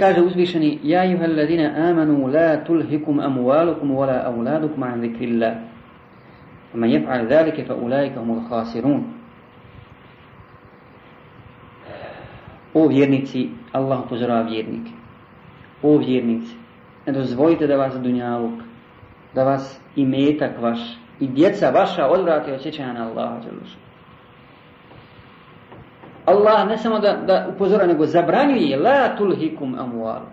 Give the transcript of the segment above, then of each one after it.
Kaže uzvišeni, ja juha alladina amanu la tulhikum amualukum wala auladukum an zikrillah. Man jef'al dhalike fa ulaika humul khasirun. O vjernici, Allah upozorava vjernike. O vjernici, ne dozvolite da vas dunjaluk, da vas i metak vaš, i djeca vaša odvrate osjećanja na Allaha. Allah ne samo da, da upozora, nego zabranjuje la tulhikum amualu.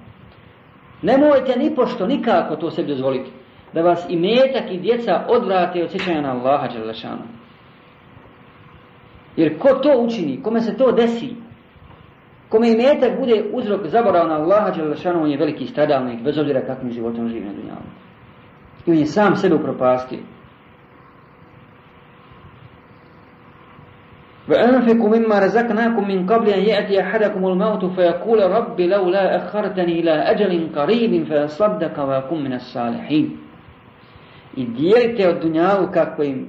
Nemojte ni pošto nikako to sebi dozvoliti. Da vas i metak i djeca odvrate od sjećanja na Allaha. Jer ko to učini, kome se to desi, Kome imetak bude uzrok zaborav na Allaha Đelešanu, on je veliki stradalnik, bez obzira kakvim životom živi na dunjavu. I on je sam sebe upropastio. وأنفقوا مما رزقناكم من قبل أن يأتي أحدكم الموت فيقول رب لولا أخرتني إلى أجل قريب فأصدق وأكون من الصالحين I dijelite od dunjavu kako im,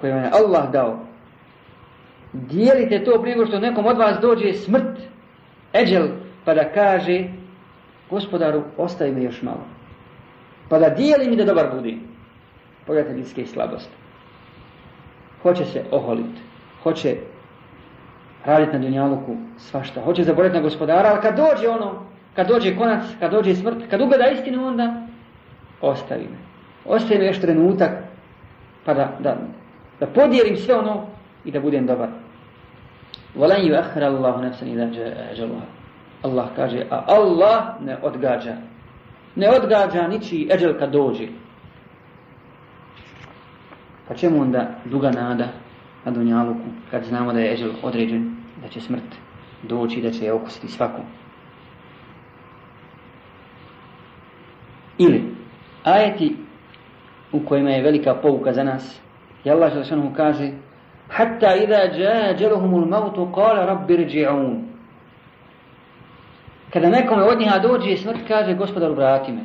koje vam je Allah dao, dijelite to prije što nekom od vas dođe smrt, eđel, pa da kaže, gospodaru, ostavi me još malo. Pa da dijeli mi da dobar budi. Pogledajte ljudske slabosti. Hoće se oholiti. Hoće raditi na dunjaluku svašta. Hoće zaboraviti na gospodara, ali kad dođe ono, kad dođe konac, kad dođe smrt, kad ugleda istinu, onda ostavi me. Ostavi me još trenutak, pa da, da, da podijelim sve ono i da budem dobar. Volan ju ahra Allahu nefsan i. E, Allah kaže, a Allah ne odgađa. Ne odgađa ničiji eđel kad dođe. Pa čemu onda duga nada na Dunjaluku, kad znamo da je Eđel određen, da će smrt doći, da će je okusiti svaku. Ili, ajeti u kojima je velika pouka za nas, je Allah što što nam kaže, Hatta idha jaa ađeluhumul mautu, kala rabbi rji'un. Kada nekome od njiha dođe smrt, kaže, gospodar, vrati me.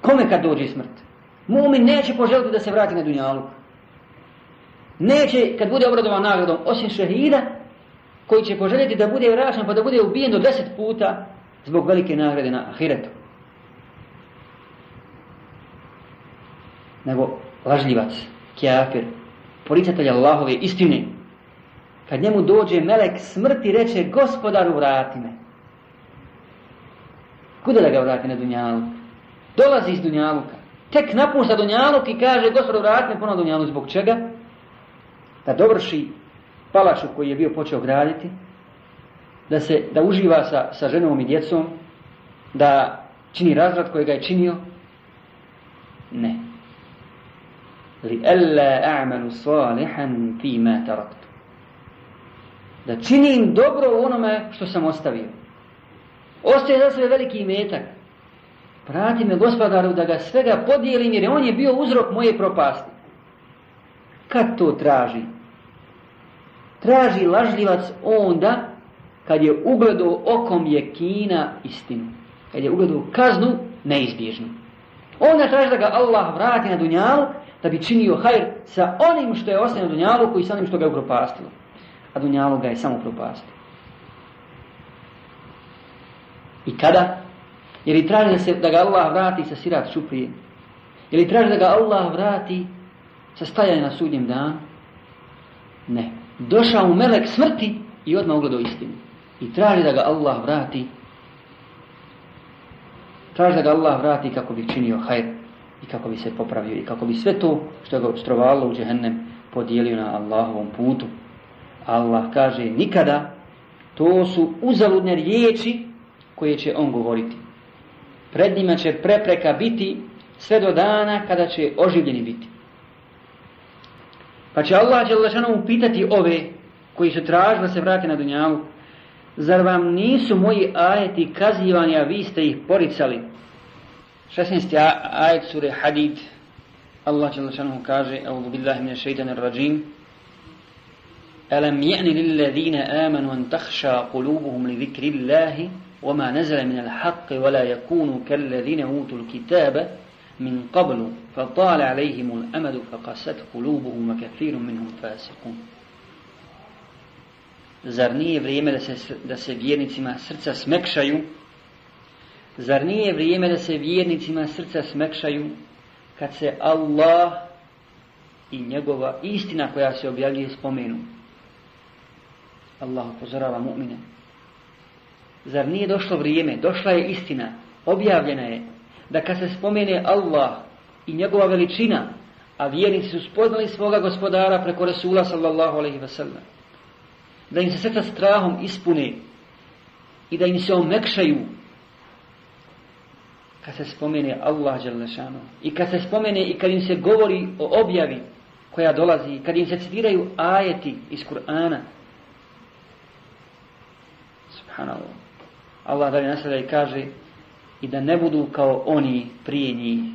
Kome kad dođe smrt? Mumin neće poželiti da se vrati na dunjaluku. Neće, kad bude obradovan nagradom, osim šehida, koji će poželjeti da bude vraćan pa da bude ubijen do deset puta zbog velike nagrade na ahiretu. Nego lažljivac, kjafir, poricatelj Allahove istine, kad njemu dođe melek smrti, reče, gospodaru, vrati me. Kuda da ga vrati na Dunjaluk? Dolazi iz Dunjaluka. Tek napušta Dunjaluk i kaže, gospodaru, vrati me ponovno Dunjaluk. Zbog čega? Da dovrši palaču koji je bio počeo graditi, da se da uživa sa, sa ženom i djecom, da čini razrad koji ga je činio. Ne li alla a'malu salihan fi ma taraktu. Da činim dobro u onome što sam ostavio. Ostaje za sve veliki imetak. Prati me gospodaru da ga svega podijelim jer on je bio uzrok moje propasti. Kad to traži? Traži lažljivac onda kad je ugledao okom je kina istinu. Kad je ugledao kaznu neizbježnu. Onda traži da ga Allah vrati na dunjalu da bi činio hajr sa onim što je ostavio dunjalu i sa onim što ga je upropastilo. A dunjalu ga je samo upropastilo. I kada? Jer i traži da, se, da ga Allah vrati sa sirat čuprije. Ili traži da ga Allah vrati sa stajanje na sudnjem danu? Ne. Došao mu melek smrti i odmah ugledao istinu. I traži da ga Allah vrati traži da ga Allah vrati kako bi činio hajr i kako bi se popravio i kako bi sve to što ga obstrovalo u džehennem podijelio na Allahovom putu. Allah kaže nikada to su uzaludne riječi koje će on govoriti. Pred njima će prepreka biti sve do dana kada će oživljeni biti. Pa će Allah će Đelešanomu pitati ove koji su tražili da se vrati na dunjavu, zar vam nisu moji ajeti kazivani, a vi ste ih poricali? 16. ajet sure Hadid Allah šanuhu kaže A'udhu billahi min amanu an takhsha qulubuhum li dhikri Allahi وما نزل من الحق ولا يكونوا كالذين أوتوا الكتاب من قبل فطال عليهم الأمد فقست قلوبهم وكثير منهم فاسقون Zar nije vrijeme da se, da se vjernicima srca smekšaju? Zar nije vrijeme da se vjernicima srca smekšaju kad se Allah i njegova istina koja se objavljuje spomenu? Allah upozorava mu'mine. Zar nije došlo vrijeme? Došla je istina. Objavljena je da kad se spomene Allah i njegova veličina, a vjernici su spoznali svoga gospodara preko Rasula sallallahu alaihi wa sallam, da im se srca strahom ispune i da im se omekšaju kad se spomene Allah Đalešanu i kad se spomene i kad im se govori o objavi koja dolazi, kad im se citiraju ajeti iz Kur'ana. Subhanallah. Allah dalje nasleda i kaže i da ne budu kao oni prije njih.